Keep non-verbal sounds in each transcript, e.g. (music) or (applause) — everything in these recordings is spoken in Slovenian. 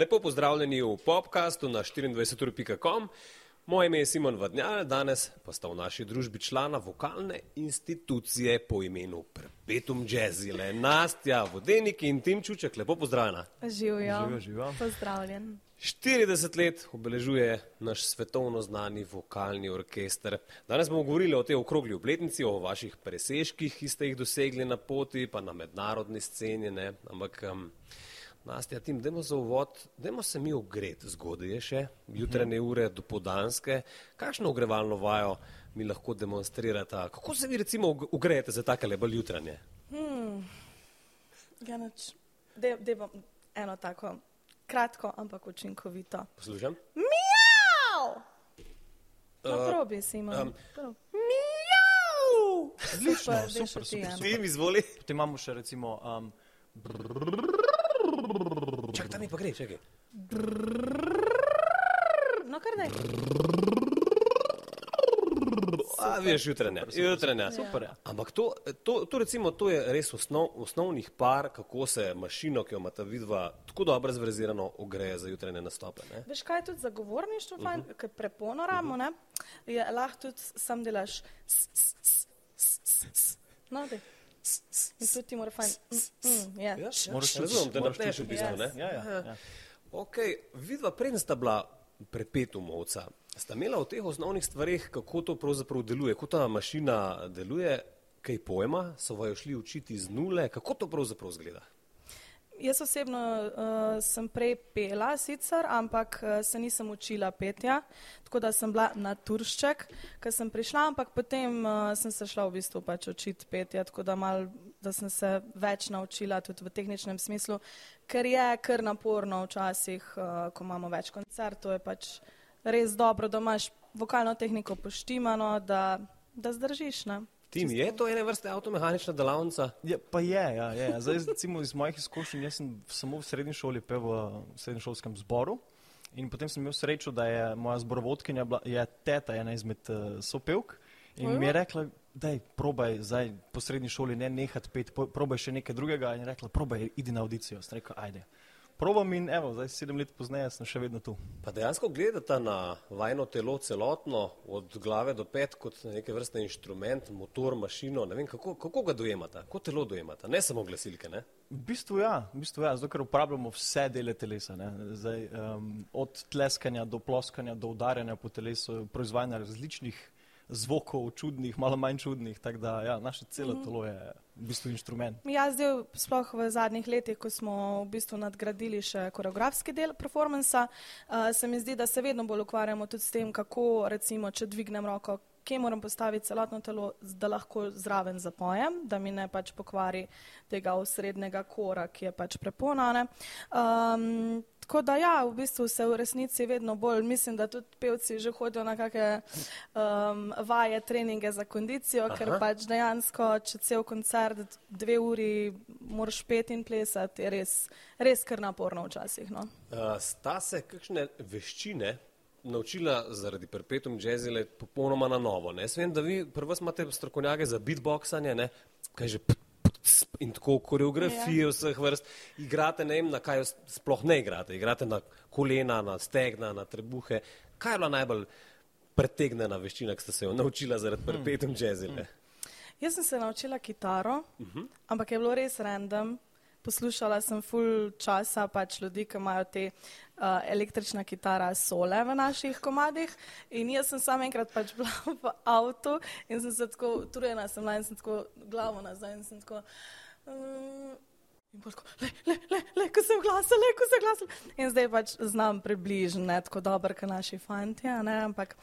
Lepo pozdravljeni v podkastu na 24.com. Moje ime je Simon Vadnjal, danes pa sta v naši družbi člana vokalne institucije po imenu Perpetuum Jazzile, Nastja, Vodenik in Tim Čuček. Lepo pozdravljena. Živijo. Živijo, živijo. Pozdravljen. 40 let obeležuje naš svetovno znani vokalni orkester. Danes bomo govorili o tej okrogli obletnici, o vaših presežkih, ki ste jih dosegli na poti, pa na mednarodni sceni. Ne? Ampak, um, Nastja, tim, dajmo za uvod, dajmo se mi ogreti, zgodaj je še, jutranje ure do podanske. Kakšno ogrevalno vajo mi lahko demonstrirate? Kako se vi recimo ogrejete za take bolj jutranje? Ja, nič. De, de bom eno tako kratko, ampak učinkovito. Poslušam? Miau! No, Uh, probi si ima. um, Um, Odlično, Super, super, super, ti, super. Jan. Tim, izvoli. Potem imamo še recimo. Um, tam mi pa gre, čakaj. No, kar ne. A, veš, jutranje. jutranje. super, ja. Ampak to, to, to, recimo, to je res osnov, osnovnih par, kako se mašino, ki jo imata vidva, tako dobro zvezirano ogreje za jutranje nastope. Ne? Veš, kaj je tudi zagovorništvo, uh Mhm. -huh. ker preponoramo, ne? Je lahko tudi sam delaš. s, s, s, s, s, s. No, daj. In tudi ti mora fajn. Mm, mm, ja. Moraš tudi- razumem, da moraš napneš v bistvu. Ne? ja, ja, ja. Ok, vidva predn sta bila prepetumovca. Sta imela v teh osnovnih stvarih, kako to pravzaprav deluje, kako ta mašina deluje, kaj pojma, so vaju šli učiti z nule, kako to pravzaprav zgleda. Jaz osebno uh, sem prej pela sicer, ampak uh, se nisem učila petja, tako da sem bila na turšček, ker sem prišla, ampak potem uh, sem se šla v bistvu pač učiti petja, tako da, mal, da sem se več naučila tudi v tehničnem smislu, ker je kar naporno včasih, uh, ko imamo več koncertov, je pač res dobro, da imaš vokalno tehniko poštimano, da, da zdržiš. Ne? Tim, je to ene vrste avtomehanična delavnica? Je, pa je, ja, je. ja. Zdaj, recimo iz mojih izkušenj, jaz sem samo v srednji šoli pel v srednješolskem zboru. In potem sem imel srečo, da je moja zborovodkinja, bila, je teta ena izmed uh, sopevk. In mi je rekla, da je probaj zdaj po srednji šoli ne nehati pet, probaj še nekaj drugega. In je rekla, probaj, idi na audicijo. Sem rekel, ajde. Probam in evo, zdaj sedem let pozneje sem še vedno tu. Pa dejansko gledata na vajno telo celotno, od glave do pet, kot neke vrste inštrument, motor, mašino. Ne vem, kako, kako ga dojemata, kako telo dojemata, ne samo glasilke. Ne? V bistvu ja, v bistvu ja, zato ker uporabljamo vse dele telesa. ne. Zdaj, um, od tleskanja do ploskanja do udarjanja po telesu, proizvajanja različnih zvokov, čudnih, malo manj čudnih. Tako da ja, naše celo telo je v bistvu inštrument. Ja, zdaj, sploh v zadnjih letih, ko smo v bistvu nadgradili še koreografski del performansa, uh, se mi zdi, da se vedno bolj ukvarjamo tudi s tem, kako, recimo, če dvignem roko, kje moram postaviti celotno telo, da lahko zraven zapojem, da mi ne pač pokvari tega osrednjega kora, ki je pač preponane. Um, tako da ja, v bistvu se v resnici vedno bolj, mislim, da tudi pevci že hodijo na kakšne um, vaje, treninge za kondicijo, Aha. ker pač dejansko, če cel koncert dve uri moraš pet in plesati, je res, res kar naporno včasih. No. Uh, sta se kakšne veščine naučila zaradi perpetuum jazzile popolnoma na novo. Ne? Jaz vem, da vi prvo imate strokovnjake za beatboxanje, ne? kaj že p- p- ts- in tako koreografije ja. vseh vrst. Igrate, ne vem, na kaj sploh ne igrate. Igrate na kolena, na stegna, na trebuhe. Kaj je bila najbolj pretegnjena veščina, ki ste se jo naučila zaradi perpetuum jazzile? Jaz sem se naučila kitaro, uh Mhm. -huh. ampak je bilo res random. Poslušala sem full časa pač ljudi, ki imajo te električna kitara sole v naših komadih. In jaz sem samo enkrat pač bila (laughs) v avtu in sem se tako, utrujena sem bila in sem tako glavo nazaj in sem tako. Um, In tako, le, le, le, le, ko sem glasila, le, ko sem glasila. In zdaj pač znam približno, ne tako dobro, kot naši fanti, ne, ampak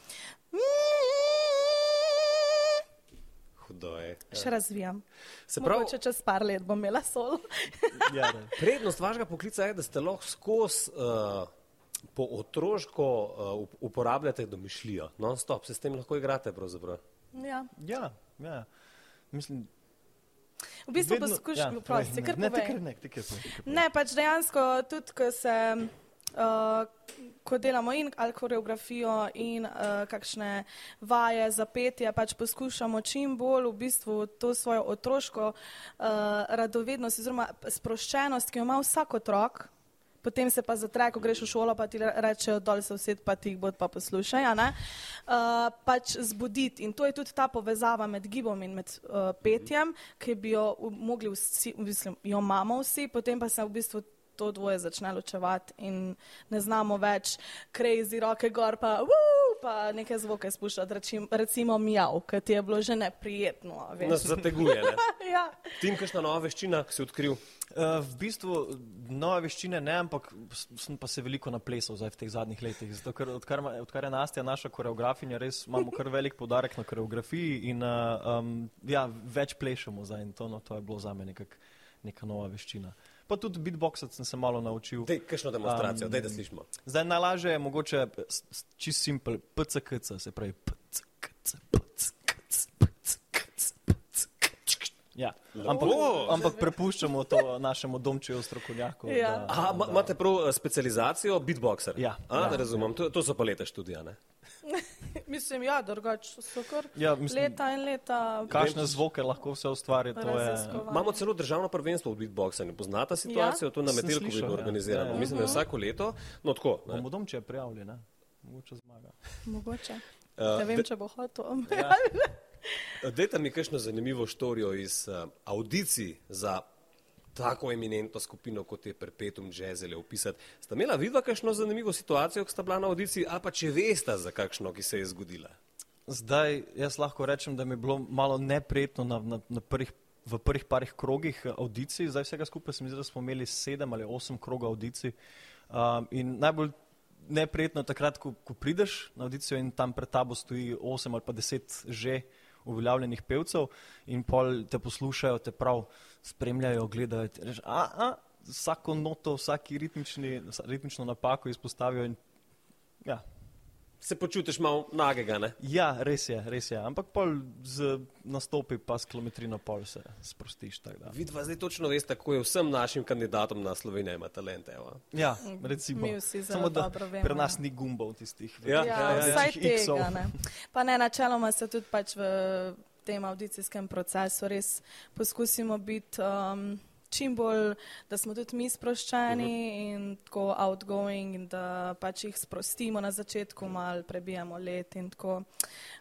Hudo je. še razvijam. Se pravi, Mogoče čez par let bom imela solo. (laughs) Ja. Prednost vašega poklica je, da ste lahko skozi uh, po otroško uh, up- uporabljate domišljijo. Non-stop se s tem lahko igrate. pravzaprav. ja. ja, ja. Mislim, V bistvu poskušam, ja, ja, prosti, povej, kar ne, ne, povej. tikar ne, tikar povej, tikar povej. Ne, pač dejansko tudi, ko se. Uh, ko delamo in ali koreografijo in uh, kakšne vaje za petje, pač poskušamo čim bolj v bistvu to svojo otroško uh, radovednost oziroma sproščenost, ki jo ima vsak otrok, potem se pa zatre, ko greš v šolo, pa ti rečejo, dol se used, pa ti jih bod pa poslušaj. a ne. Uh, pač zbuditi in to je tudi ta povezava med gibom in med uh, petjem, ki bi jo mogli vsi, bistvu, jo imamo vsi, potem pa se v bistvu to dvoje začne ločevati in ne znamo več crazy roke gor, pa, wuu, pa neke zvoke spuščati, rečim, recimo mijav, ki ti je bilo že neprijetno. a veš. Nas zateguje. Ne? (laughs) ja. Tim, kakšna nova veščina si odkril? Uh, v bistvu nove veščine ne, ampak s- sem pa se veliko naplesal zdaj v teh zadnjih letih. Zato, ker odkar, odkar je Nastja naša koreografinja, res imamo kar velik podarek na koreografiji in uh, um, ja, več plešemo zdaj in to, no, to je bilo za me nekak, neka nova veščina. Pa tudi beatboxati sem se malo naučil. Dej, kakšno demonstracijo, Um, dej, da slišimo. Zdaj najlažje je mogoče čist simpel, PCKC, se pravi PCKC, PCKC, PCKC, PCKC. Ja, ampak, Lepo. ampak prepuščamo to našemu domčeju strokovnjaku. Ja. da- Aha, ma- imate prav eh, specializacijo beatboxer? Ja. A, Ja. da razumem, to, to so pa leta študija, ne? (laughs) Mislim, ja, drugače so kar Ja, mislim, leta in leta. Kakšne zvoke lahko vse ustvari, to je. Imamo celo državno prvenstvo v beatboxanju. Poznate situacijo? To na Metelku vedno ja. organiziramo. Ja, ja. Mislim, da je vsako leto. No, tako. ne. Bomo domče prijavili, ne? Mogoče zmaga. Mogoče. Uh, Ne vem, de- če bo hotel. Ja. Dajte mi kakšno zanimivo štorijo iz uh, audicij za tako eminentno skupino, kot je Perpetuum ali opisati. Sta imela vidva kakšno zanimivo situacijo, ko sta bila na audiciji, ali pa če veste za kakšno, ki se je zgodila? Zdaj, jaz lahko rečem, da mi je bilo malo neprijetno na, na, na prvih, v prvih parih krogih eh, audicij. Zdaj vsega skupaj se mi zdi, da smo imeli sedem ali osem krogov audicij. Um, in najbolj neprijetno je takrat, ko, ko prideš na audicijo in tam pred tabo stoji osem ali pa deset že uveljavljenih pevcev in pol te poslušajo, te prav spremljajo, gledajo. Rečeš, a, a, vsako noto, vsaki ritmični, ritmično napako izpostavijo. In, ja, Se počutiš malo nagega, ne? Ja, res je, res je. Ampak pol z nastopi pa s kilometrino pol se sprostiš. Vidva zdaj točno veste, kako je vsem našim kandidatom na Sloveniji ima talente. Evo. Ja, recimo. Mi vsi zelo Samo da vemo, pri nas ja. ni gumbov tistih. Ja, Ja, ja, ja, vsaj večjih X-ov. tega. Ne. Pa ne, načeloma se tudi pač v tem audicijskem procesu res poskusimo biti um, čim bolj, da smo tudi mi sproščeni uh -huh. in tako outgoing in da pač jih sprostimo na začetku, mal prebijamo let in tako.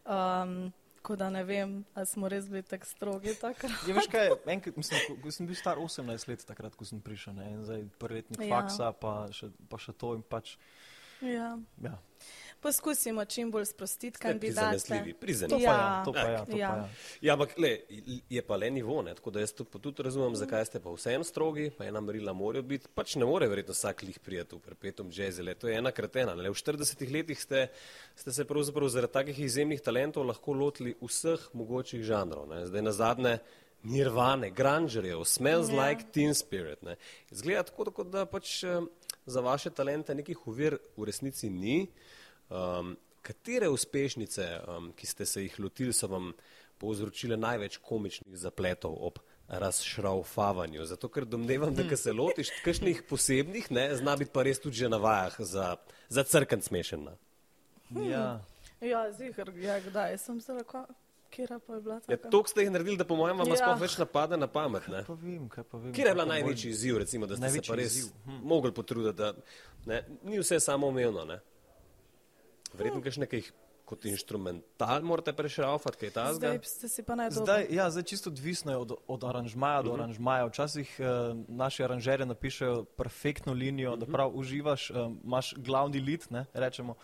Um, Tako da ne vem, ali smo res bili tako strogi takrat. Ja, veš kaj, (laughs) enkrat, mislim, ko, ko sem bil star 18 let, takrat, ko sem prišel, ne, in zdaj prvi letnik ja. faksa, pa še, pa še to in pač, Ja. ja. Poskusimo čim bolj sprostiti Ste kandidate. prizanesljivi, To prizanesljivi. pa Ja. ja, to pa ja, to Ja. pa ja. Ja, ampak le, je pa le nivo, ne? tako da jaz to pa tudi razumem, zakaj ste pa vseeno strogi, pa ena merila morajo biti, pač ne more verjetno vsak lih prijeti v perpetuum jazzele, to je ena kretena. Ne? Le v 40 letih ste, ste se pravzaprav zaradi takih izjemnih talentov lahko lotili vseh mogočih žanrov. Ne? Zdaj na zadnje Nirvane, Grangerjev, Smells Ja. like Teen Spirit. Ne? Zgleda tako, tako, da pač eh, za vaše talente nekih uvir v resnici ni. Um, katere uspešnice, um, ki ste se jih lotili, so vam povzročile največ komičnih zapletov ob razšraufavanju? Zato, ker domnevam, da ko se lotiš kakšnih posebnih, ne, zna biti pa res tudi že na vajah za, za crkven smešen. ne. ja. Ja, zihar, ja, kdaj sem se rekel, kje pa je bila Ja, taka? to ste jih naredili, da po mojem vam Ja. sploh več napade na pamet. Ne? Pa vem, kaj pa vem. Kje je bila največji izziv, recimo, da ste se pa res izziv, hm. mogli potruditi, da ne, ni vse samoumevno. Ne? Verjetno ki jih kot inštrumental morate prešraufati, kaj ta Zdaj ste si pa najbolj. Zdaj, ja, zdaj čisto odvisno je od, od aranžmaja do aranžmaja. Včasih eh, naši aranžerji napišejo perfektno linijo, da prav uživaš, eh, imaš glavni lit, ne, rečemo.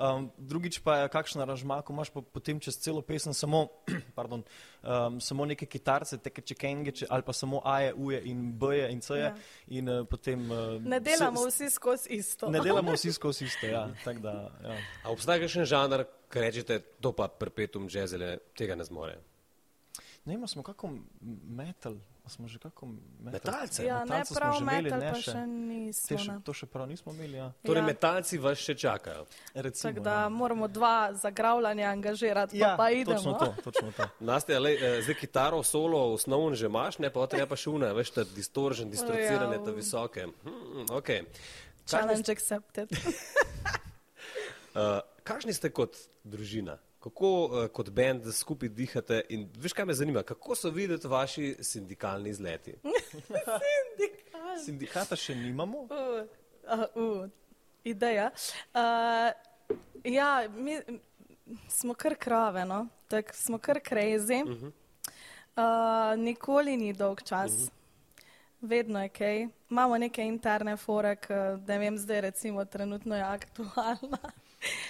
Um, drugič pa je kakšen aranžma, ko imaš pa potem čez celo pesem samo, (clears throat) pardon, um, samo neke kitarce, teke čekengeče ali pa samo aje, uje in bje in ceje. Ja. Ja. In uh, potem. Uh, Ne delamo vsi skozi isto. Ne delamo vsi skozi isto, ja. tak Da, ja. A obstaja kakšen žanr, ki rečete, to pa perpetuum jazzele tega ne zmore? Ne vem, smo kako metal, smo že kako metal. Metalce? Ja, ne Metalce smo prav že imeli, metal, ne pa še. še Te nismo. še, ne. to še prav nismo imeli, ja. Torej, Ja. metalci vas še čakajo. Recimo, Tako da ja. moramo dva zagravljanja angažirati, Ja, pa, pa idemo. točno to, točno to. (laughs) Nastja, lej, eh, zdaj kitaro solo osnovno že imaš, ne pa treba pa še une, veš, ta distoržen, distorcirane, Ja. ta visoke. Hmm, okay. Challenge accepted. Uh, (laughs) kakšni ste kot družina? Kako uh, kot bend skupaj dihate in veš, kaj me zanima, kako so videti vaši sindikalni izleti? (laughs) Sindikata še nimamo. Uh, uh, uh, ideja. Uh, ja, mi smo kar krave, no? tak smo kar crazy. Uh -huh. uh, nikoli ni dolg čas. Uh -huh. Vedno je kaj. Imamo neke interne fore, da vem, zdaj recimo trenutno je aktualna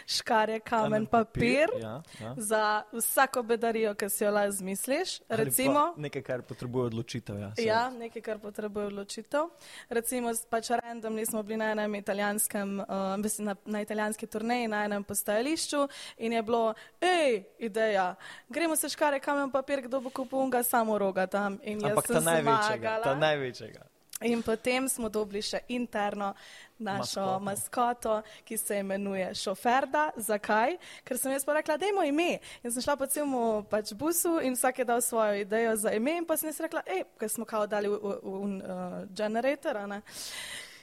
škare, kamen, papir, papir ja, ja. za vsako bedarijo, ki si jo lahko zmisliš. Recimo, nekaj, kar potrebuje odločitev. Ja, ja, nekaj, kar potrebuje odločitev. Recimo, pač random nismo bili na enem italijanskem, uh, na, na italijanski turneji, na enem postajališču in je bilo, hej, ideja, gremo se škare, kamen, papir, kdo bo kupil unga, samo roga tam. Ampak ta največjega, ta največjega. In potem smo dobili še interno našo maskoto, maskoto ki se imenuje Šoferda. Zakaj? Ker sem jaz pa rekla, da imamo ime. In sem šla po celom pač busu in vsak je dal svojo idejo za ime. In pa sem jaz rekla, hej, ker smo kao dali v, v, v uh, generator.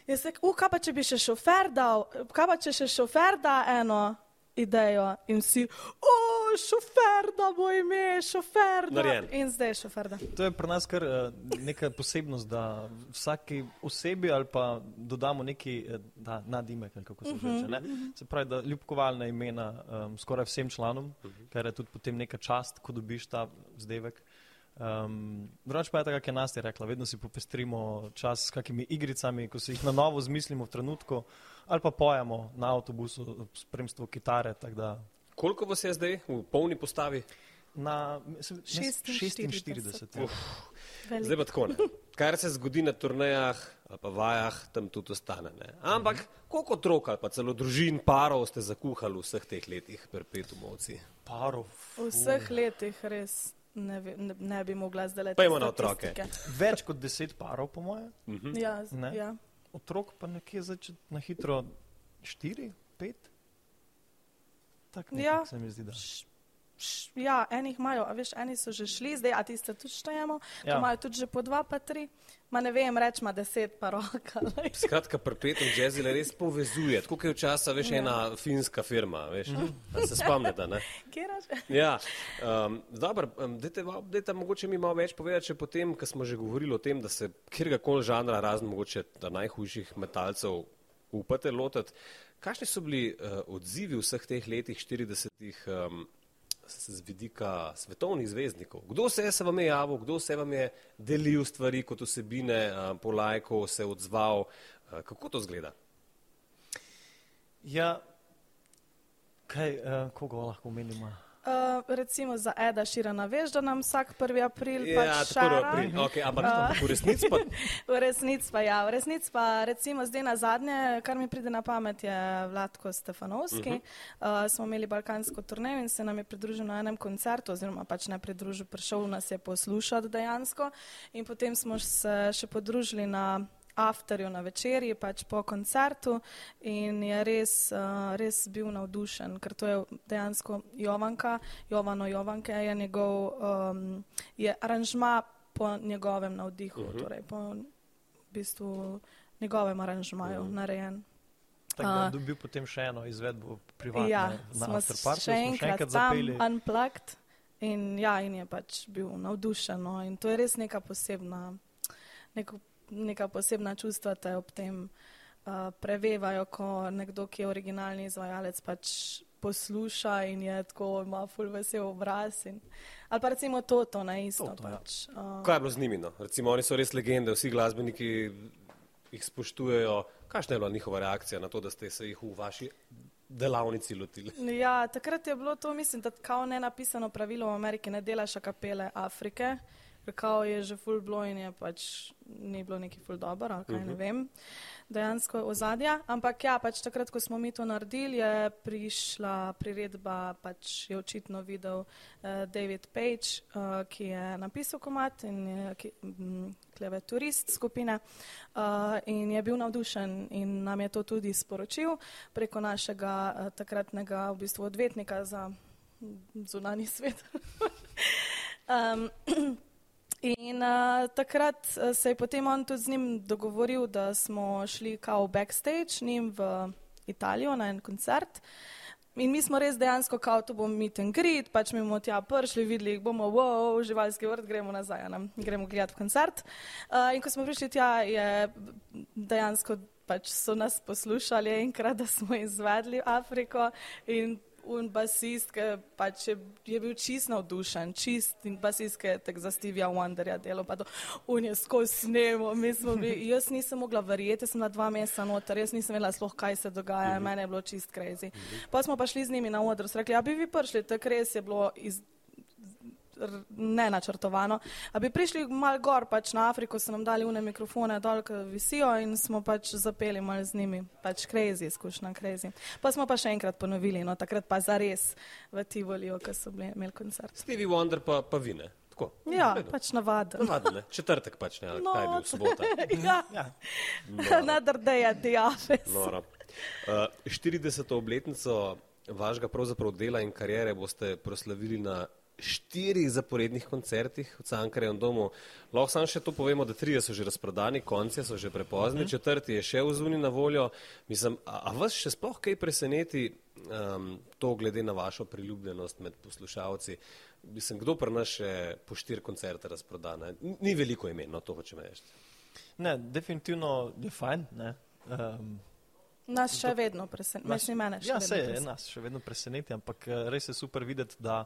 Jaz sem rekla, kaj pa če bi še šofer dal, kaj pa če še šofer da eno idejo in vsi, o, šofer, da bo ime, šofer. In zdaj je šofer. To je pri nas kar uh, neka posebnost, da vsaki osebi ali pa dodamo neki uh, nadimek, kako se reče. Uh -huh. Se pravi, da ljubkovalna imena um, skoraj vsem članom, uh -huh. kar je tudi potem neka čast, ko dobiš ta zdevek. Um, Drugač pa je tako, kot je nas je rekla, vedno si popestrimo čas s kakimi igricami, ko se jih na novo zmislimo v trenutku ali pa pojemo na avtobusu, spremstvo kitare. Koliko vas je zdaj v polni postavi? Na 46. Zdaj pa tako. Ne? Kar se zgodi na turnejah ali pa vajah, tam tudi ostane. Ne? Ampak mhm. koliko otrok ali pa celo družin, parov ste zakuhali v vseh teh letih, perpetumovci? Parov. V vseh letih res. Ne, ne, ne bi mogla zdaj le. Pa imamo na otroke. Več kot deset parov, po mojem. Uh mhm. -huh. Ja, ja otrok pa nekje začeti na hitro, štiri, pet. Tako ja. se mi zdi. Da. Ja, enih imajo, a veš, eni so že šli, zdaj, a ti ste tudi štajemo, ja. imajo tudi že po dva, pa tri, ma ne vem, rečma deset, pa roka. (laughs) Skratka, perpetuum jazzile res povezuje, tako je včasih, veš, ja. ena finska firma, veš, mm -hmm. se spomnite, ne? (laughs) Kjeraš? Ja, um, dobro, um, dajte mogoče mi malo več povedati, če potem, ko smo že govorili o tem, da se kjerga kol žanra, razen mogoče najhujših metalcev, upate lotati, kakšni so bili uh, odzivi v vseh teh letih, 40-ih, um, z vidika svetovnih zvezdnikov. Kdo se je se vam javil, kdo se vam je delil stvari kot osebine, po lajku se odzval, kako to zgleda? Ja, kaj, koga lahko omenimo? Uh, recimo za Eda Širana, veš, da nam vsak 1. april ja, pač šara. April. Okay, ampak uh, v resnici pa? (laughs) v resnici pa, ja. V resnici pa, recimo zdaj na zadnje, kar mi pride na pamet, je Vladko Stefanovski. Uh -huh. uh, smo imeli balkansko turnejo in se nam je pridružil na enem koncertu, oziroma pač ne pridružil, prišel nas je poslušati dejansko. In potem smo se še podružili na afterju na večerji, pač po koncertu in je res, uh, res bil navdušen, ker to je dejansko Jovanka, Jovano Jovanke je njegov, um, je aranžma po njegovem navdihu, uh mhm. -huh. torej po v bistvu njegovem aranžmaju uh mhm. -huh. narejen. Tako da je dobil potem še eno izvedbo privatno ja, na Afterparku, še enkrat, še enkrat zapeli. Unplugged in ja, in je pač bil navdušen no, in to je res neka posebna, neko neka posebna čustva te ob tem uh, prevevajo, ko nekdo, ki je originalni izvajalec, pač posluša in je tako, ima full vesel obraz. In, ali pa recimo to, to na isto. To, to, ja. pač, ja. uh, Kaj je bilo z njimi? No? Recimo, oni so res legende, vsi glasbeniki jih spoštujejo. Kakšna je bila njihova reakcija na to, da ste se jih v vaši delavnici lotili? Ja, takrat je bilo to, mislim, da kao ne napisano pravilo v Ameriki, ne delaš kapele Afrike kao je že full blow in je pač ni bilo neki full dobro, ali kaj uh -huh. ne mhm. vem, dejansko ozadja. Ampak ja, pač takrat, ko smo mi to naredili, je prišla priredba, pač je očitno videl uh, David Page, uh, ki je napisal komat in je mm, kleveturist skupine uh, in je bil navdušen in nam je to tudi sporočil preko našega uh, takratnega v bistvu odvetnika za zunani svet. (laughs) um, (clears throat) In uh, takrat uh, se je potem on tudi z njim dogovoril, da smo šli kao backstage njim v Italijo na en koncert. In mi smo res dejansko kao to bomo meet and greet, pač mi bomo tja prišli, videli, bomo, wow, živalski vrt, gremo nazaj, ne? gremo gledati koncert. Uh, in ko smo prišli tja, je dejansko pač so nas poslušali enkrat, da smo izvedli Afriko in un basist, ki pač je, je bil čist navdušen, čist in basist, ki je tak za Stevija Wonderja delo, pa to, un je skozi snemo, mi smo bili, (laughs) jaz nisem mogla verjeti, sem na dva meseca noter, jaz nisem vedela sploh, kaj se dogaja, Mhm. mene je bilo čist crazy. Pa smo pa šli z njimi na odr, so rekli, a bi vi prišli, tako res je bilo iz, r- ne načrtovano. A bi prišli mal gor, pač na Afriko so nam dali une mikrofone dol, ki visijo in smo pač zapeli mal z njimi. Pač crazy, izkušnja crazy. Pa smo pa še enkrat ponovili, no takrat pa zares v Tivoliju, ko so bili, imeli koncert. Stevie Wonder pa, pa vine. Tako. Ja, redu. pač. Navadno, ne. Četrtek pač ne, ali No, kaj je bil, sobota. (laughs) ja, Ja. another day at the office. Noro. Uh, 40. obletnico vašega pravzaprav dela in karijere boste proslavili na štirih zaporednih koncertih v Cankarjem domu. Lahko samo še to povemo, da trije so že razprodani, konci so že prepozni, Mhm. četrti je še v zuni na voljo. Mislim, a, a vas še sploh kaj preseneti um, to glede na vašo priljubljenost med poslušalci? Mislim, kdo pri nas še po štiri koncerte razprodane? Ni veliko imen, no to hočem reči. Ne, definitivno je fajn. Ne. Um, Nas še vedno preseneča, ja, vedno se je, preseneča. nas še vedno preseneti, ampak eh, res je super videti, da,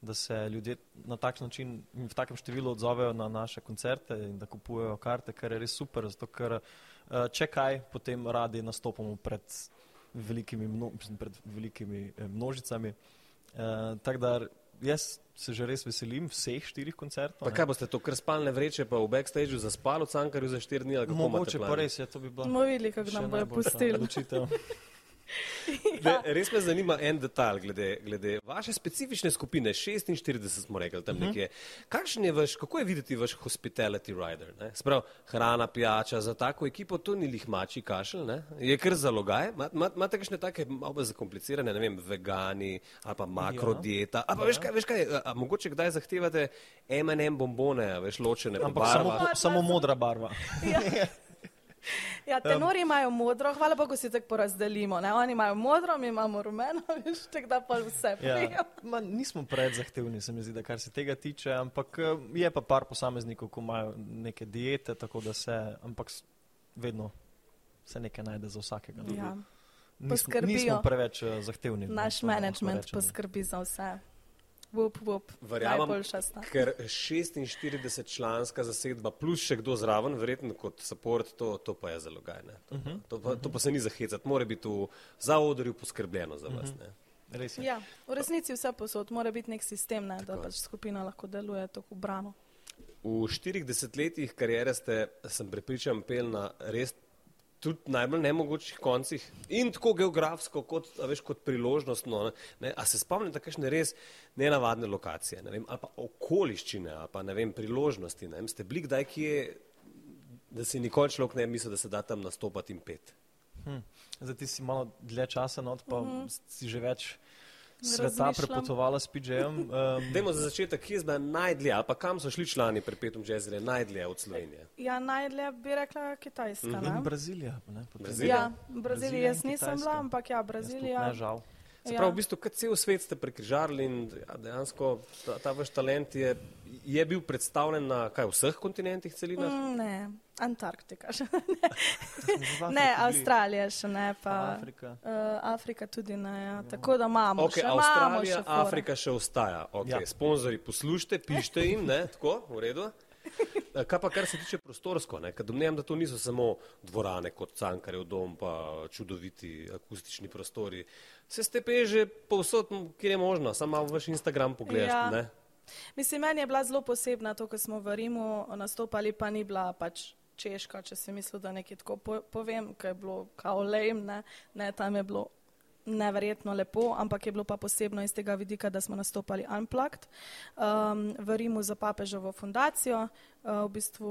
da se ljudje na tak način in v takem številu odzovejo na naše koncerte in da kupujejo karte, kar je res super, zato ker eh, če kaj, potem radi nastopamo pred velikimi, mno, pred velikimi eh, množicami. Uh, tako da jaz se že res veselim vseh štirih koncertov. Pa ne. kaj boste to, kar spalne vreče, pa v backstageu zaspali v Cankarju za štiri dni? ali kako Mogoče pa res je, to bi bilo. Bomo videli, kako nam bojo pustili. (laughs) odločitev. (laughs) Ne, res me zanima en detalj glede, glede vaše specifične skupine, 46 smo rekli tam nekje. Kakšen je vaš, kako je videti vaš hospitality rider? Ne? Sprav, hrana, pijača za tako ekipo, to ni lihmači kašelj, ne? je kar zalogaj. Ma- ma- Imate kakšne take malo zakomplicirane, ne vem, vegani ali pa makrodieta. A pa veš kaj, veš kaj, a, a mogoče kdaj zahtevate M&M bombone, a veš, ločene Ampak samo, barvah? samo modra barva. Ja. (laughs) Ja, tenori imajo modro, hvala Bogu si tako porazdelimo. Ne? Oni imajo modro, mi imamo rumeno, (laughs) veš, tako da pa vse Ja. Ma, nismo preveč zahtevni, se mi zdi, da kar se tega tiče, ampak eh, je pa par posameznikov, ki imajo neke diete, tako da se, ampak vedno se nekaj najde za vsakega. no. Ja. Nismo, nismo preveč eh, zahtevni. no, Naš rečemo. poskrbi za vse. Vup, vup. Verjamem, ker 46 članska zasedba plus še kdo zraven, verjetno kot support, to, to pa je zalogajne. To, Mhm. uh -huh. to, pa, to pa se ni zahecati, mora biti v zaodrju poskrbljeno za vas. Ne? Res je. Ja, v resnici vse posod, mora biti nek sistem, ne, da Tako. pač skupina lahko deluje tako brano. V štirih desetletjih karijere ste, sem prepričan, pel na res tudi najbolj nemogočih koncih in tako geografsko, kot, a veš, kot priložnostno. Ne? A se spomnite kakšne res nenavadne lokacije, ne vem, ali pa okoliščine, ali pa ne vem, priložnosti. Ne vem, ste bili kdaj kje, da si nikoli človek ne bi mislil, da se da tam nastopati in pet. Hm. Zdaj ti si malo dlje časa, no, pa si že več sveta prepotovala s PJ-jem. Um, Dajmo za začetek, kje je zdaj najdlje, ali pa kam so šli člani pri petom jazzle najdlje od Slovenije? Ja, najdlje bi rekla Kitajska. in Ne? Brazilija. Ne. Brazilija? Ja, v Braziliji Brazilija jaz nisem Kitajska. bila, ampak ja, Brazilija. Ne, žal. Se Ja. pravi, v bistvu, kot cel svet ste prekrižarili in ja, dejansko ta, ta vaš talent je, je bil predstavljen na kaj, vseh kontinentih, celinah? Mm. Ne, Antarktika še. Ne, (laughs) bili. Avstralija še ne, pa Afrika. Uh, Afrika tudi ne. Ja. Tako da imamo. Okay, še imamo Avstralija, še fore. Afrika še ostaja. Okay. Ja. Ja. Sponzori, poslušajte, pišite jim, ne, tako, v redu. Eh, Kaj pa kar se tiče prostorsko, ne? ker domnevam, da to niso samo dvorane kot Cankarjev dom, pa čudoviti akustični prostori. Se ste pe že povsod, kjer je možno, samo malo vaš Instagram pogledaš. Ja. ne? Mislim, meni je bila zelo posebna to, ko smo v Rimu nastopali, pa ni bila pač češka, če si mislil, da nekaj tako po, povem, ker je bilo kao lame, ne? ne, tam je bilo neverjetno lepo, ampak je bilo pa posebno iz tega vidika, da smo nastopali Unplugged um, v Rimu za papežovo fundacijo, uh, v bistvu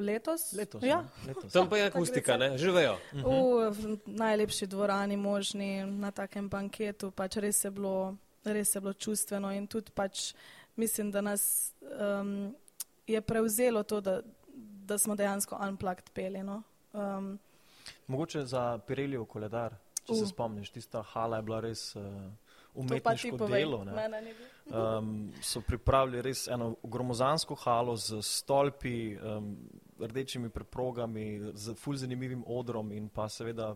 letos. Letos. Ja, ne, letos. Tam pa je akustika, ne? živejo. v, v najlepši dvorani možni na takem banketu, pač res je bilo, res je bilo čustveno in tudi pač mislim, da nas um, je prevzelo to, da, da smo dejansko unplugged peli. No? Um, Mogoče za Pirelijev koledar, če uh. se spomniš, tista hala je bila res uh, umetniško povej, delo. ne. Um, so pripravili res eno gromozansko halo z stolpi, um, rdečimi preprogami, z ful zanimivim odrom in pa seveda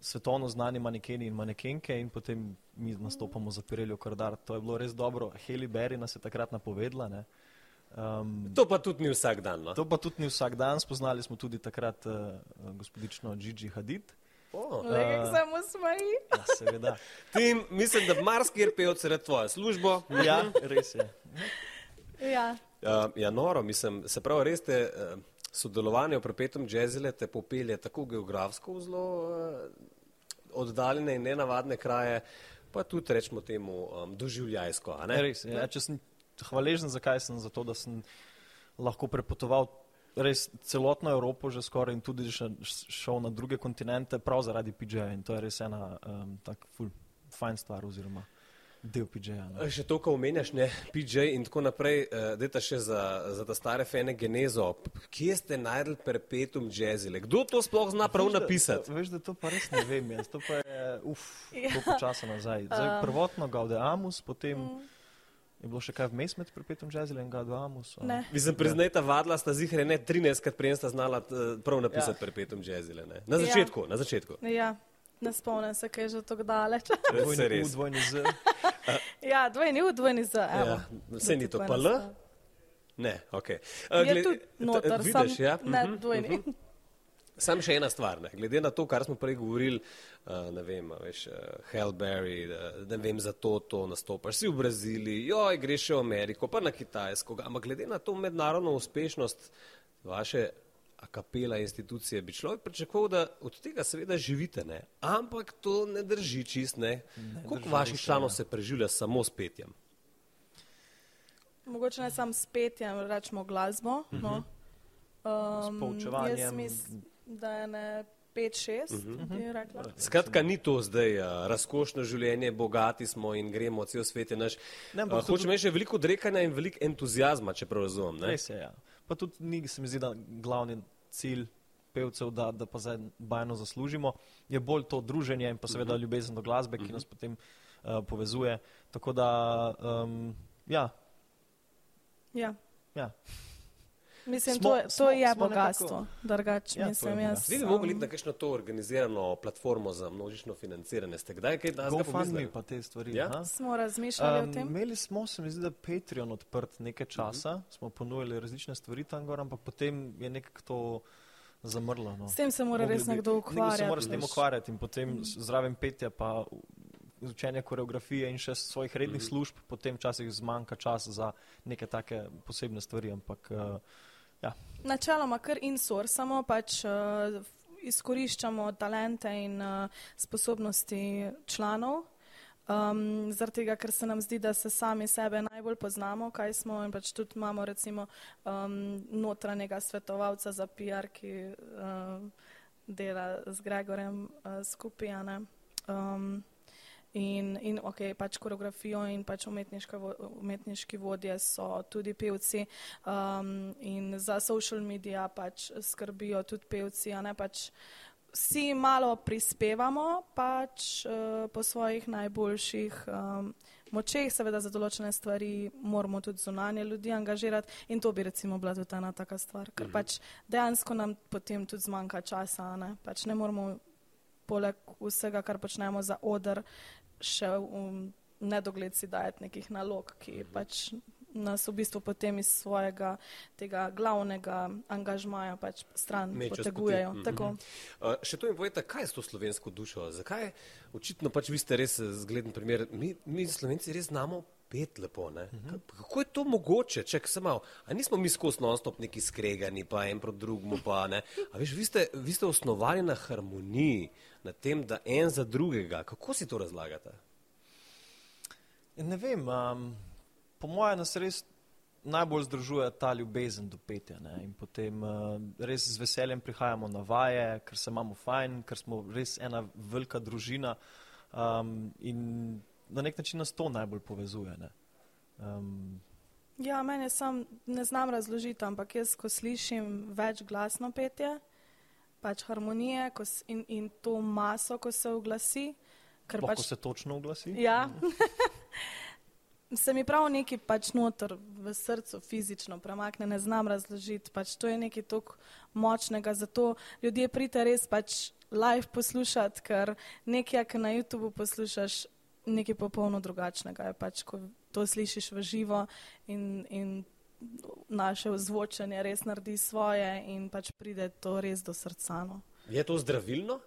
svetovno znani manekeni in manekenke in potem mi nastopamo za Pirelli Kardar. To je bilo res dobro. Heli Berry nas je takrat napovedala. Ne. Um, To pa tudi ni vsak dan. No? to pa tudi ni vsak dan, spoznali smo tudi takrat uh, gospodično Gigi Hadid. Oh. Lega se mu smeji. Ja, seveda. Tim, mislim, da marsikjer pevce red tvojo službo. Ja, res je. Ja. Uh, ja, noro, mislim, se pravi, res te uh, sodelovanje v prepetem jazzile te popelje tako geografsko v zelo uh, oddaljene in nenavadne kraje, pa tudi rečemo temu um, doživljajsko. a ne? Res, ja, če sem hvaležen, zakaj sem za to, da sem lahko prepotoval res celotno Evropo že skoraj in tudi še, šel na druge kontinente, prav zaradi PJ-ja in to je res ena um, tak ful, fajn stvar oziroma del PJ-ja. ne. Še to, ko omenjaš, ne, PJ in tako naprej, uh, dajta še za, za ta stare fene genezo. Kje ste najdel perpetum jazzile? Kdo to sploh zna prav Veš, da- napisati? Veš, da to pa res ne vem jaz, to pa je, uf, (laughs) Ja. koliko časa nazaj. Zdaj, Um. prvotno Gaudeamus, potem je bilo še kaj vmes med perpetum jazzile in? Ne. Mislim, priznajta vadla sta zihre ne 13, krat prej sta znala uh, prav napisati Ja. perpetum jazzile. Ne? Na Ja. začetku, na začetku. Ja, ne spomnim se, kaj je že tako daleč. (laughs) Dvojni Se U, dvojni Z. ja, dvojni U, dvojni Z. evo. Ja, saj ni to pa L? Ne, ok. Je tudi noter, sam, vidiš, ja? ne Mhm, dvojni. mhm. Sam še ena stvar, ne. glede na to, kar smo prej govorili, uh, ne vem, a veš, uh, Hellberry, uh, ne vem, za to, to nastopaš, si v Braziliji, joj, greš še v Ameriko, pa na Kitajsko, ampak glede na to mednarodno uspešnost vaše akapela institucije, bi človek pričakoval, da od tega seveda živite, ne. Ampak to ne drži čist, ne. Koliko drži vaših članov ja. se preživlja samo s petjem? Mogoče ne sam s petjem, rečemo glasbo. No. Um, S poučevanjem. Mislim, da je ne pet, šest, bi rekla. Skratka, ni to zdaj uh, razkošno življenje, bogati smo in gremo, cel svet je naš. Ne, Uh, hočem reči, že veliko odrekanja in veliko entuzijazma, če prav razumem. ne? Res je, ja. Pa tudi ni, se mi zdi, da glavni cilj pevcev, da, da pa zdaj bajno zaslužimo, je bolj to druženje in pa seveda ljubezen do glasbe, ki nas potem uh, povezuje. Tako da, um, ja, Ja. ja. Mislim, Smo- to, to smo- je smo bogatstvo, nekako- drugače Ja, mislim jaz. Vi bi mogli iti na kakšno to organizirano platformo za množično financiranje. Ste kdaj kaj danes GoFundMe pa te stvari. Ja? aha. Smo razmišljali Um, o tem. imeli smo, se mi zdi, da Patreon odprt nekaj časa, uh -huh. smo ponujali različne stvari tam gor, ampak potem je nekako to zamrlo. No. S tem se mora Mogli res nekdo Nekdo se ukvarjati. mora s tem ukvarjati in potem s- zraven petja pa učenje koreografije in še svojih rednih služb, potem včasih zmanjka čas za neke take posebne stvari, ampak uh, ja, Načeloma kar insourcamo, pač uh, izkoriščamo talente in uh, sposobnosti članov. Um, zaradi tega, ker se nam zdi, da se sami sebe najbolj poznamo, kaj smo in pač tudi imamo recimo um, notranjega svetovalca za PR, ki uh, dela z Gregorjem uh, skupaj. Um, In, in ok, pač koreografijo in pač umetniški vodje so tudi pevci um, in za social media pač skrbijo tudi pevci, a ne pač vsi malo prispevamo pač uh, po svojih najboljših um, močeh, seveda za določene stvari moramo tudi zunanje ljudi angažirati in to bi recimo bila tudi ena taka stvar, ker pač dejansko nam potem tudi zmanjka časa, ne, pač ne moramo poleg vsega, kar počnemo za odr, še v nedogled si dajati nekih nalog, ki pač nas v bistvu potem iz svojega tega glavnega angažmaja pač stran poti. potegujejo. Mhm. Tako. Uh, še to mi povete, kaj je s to slovensko dušo? Zakaj? Očitno pač vi ste res eh, zgleden primer. Mi, mi slovenci res znamo pet lepo. Uh -huh. Kako je to mogoče? Ček, se malo, a nismo mi skozi non-stop neki skregani, pa en proti drugemu, pa ne. A veš, vi ste, vi ste osnovali na harmoniji, na tem, da en za drugega. Kako si to razlagate? ne vem, um, po mojem nas res najbolj združuje ta ljubezen do petja ne? in potem uh, res z veseljem prihajamo na vaje, ker se imamo fajn, ker smo res ena velika družina um, in na nek način nas to najbolj povezuje. Ne? Um, Ja, meni sam ne znam razložiti, ampak jaz, ko slišim več glasno petje, pač harmonije s, in, in to maso, ko se oglasi, lahko pač se točno oglasi. Ja. (laughs) se mi prav neki pač noter v srcu fizično premakne, ne znam razložiti. Pač to je nekaj tako močnega, zato ljudje prite res pač live poslušati, ker nekaj, kar na YouTubu poslušaš, nekaj popolno drugačnega je pač, ko to slišiš v živo in, in naše ozvočenje res naredi svoje in pač pride to res do srca. No. Je to zdravilno?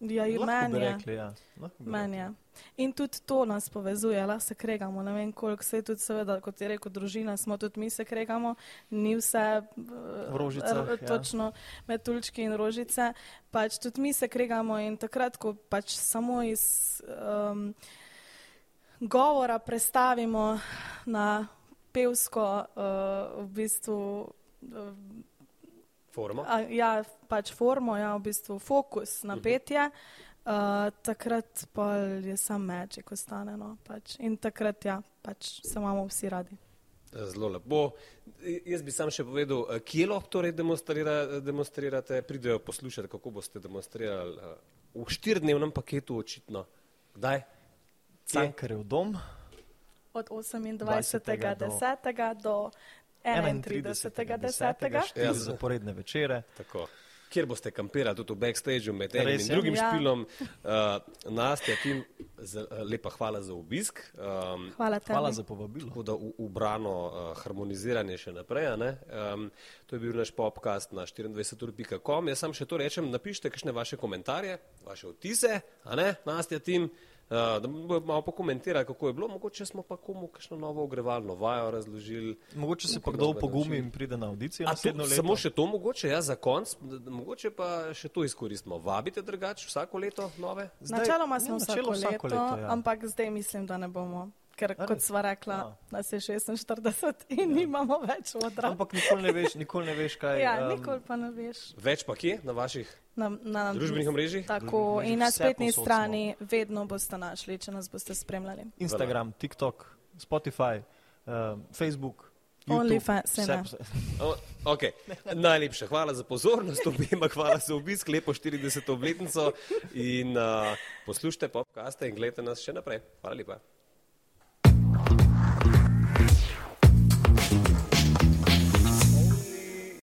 Ja, in meni je. rekli, ja. Rekli. je. In tudi to nas povezuje, lahko se kregamo. Ne vem, koliko se je tudi, seveda, kot je rekel, družina, smo tudi mi se kregamo, ni vse eh, V rožicah, r- ja. točno med tulčki in rožice. Pač tudi mi se kregamo in takrat, ko pač samo iz um, govora prestavimo na pevsko, uh, v bistvu. Uh, Formo? A, ja, pač formo, ja, v bistvu fokus na petje, uh, takrat pa je sam mečik ostane. No, pač. In takrat ja, pač se imamo vsi radi. Zelo lepo. Jaz bi sam še povedal, eh, kje lahko torej demonstrira, demonstrirate, pridejo poslušati, kako boste demonstrirali eh, v štirdnevnem paketu očitno. Kdaj? Cankarjev dom, Od 28. 20. do- 10. do 31. 10. štiri Ja. zaporedne večere. Tako. Kjer boste kampirali, tudi v backstageu med enim Res in drugim Ja. špilom. Uh, Nastja, tim, z, lepa hvala za obisk. Um, Hvala tebi. Hvala za povabilo. Tako da ubrano uh, harmoniziranje še naprej. a ne. Um, to je bil naš podcast na 24.com. Jaz sam še to rečem, napišite kakšne vaše komentarje, vaše vtise, a ne, Nastja tim, uh, da bomo malo pokomentirali, kako je bilo. Mogoče smo pa komu kakšno novo ogrevalno vajo razložili. Mogoče se pa kdo pogumi in pride na audicijo A to, samo še to mogoče, ja, za konc, mogoče pa še to izkoristimo. Vabite drugače vsako leto nove? Zdaj- Načeloma smo ja, vsako, načelo leto, vsako leto, ja. ampak zdaj mislim, da ne bomo. Ker, A kot sva rekla, A. nas je 46 in nimamo več odra. Ampak nikoli ne veš, nikoli ne veš kaj. Ja, em, nikoli pa ne veš. Več pa kje na vaših Na, na družbenih omrežjih? Tako, in na spletni strani vedno boste našli, če nas boste spremljali. Instagram, TikTok, Spotify, um, Facebook, YouTube, OnlyFans, okay. (laughs) Najlepša hvala za pozornost, obema hvala za obisk, lepo 40. obletnico in uh, poslušajte podcaste in gledajte nas še naprej. Hvala lepa.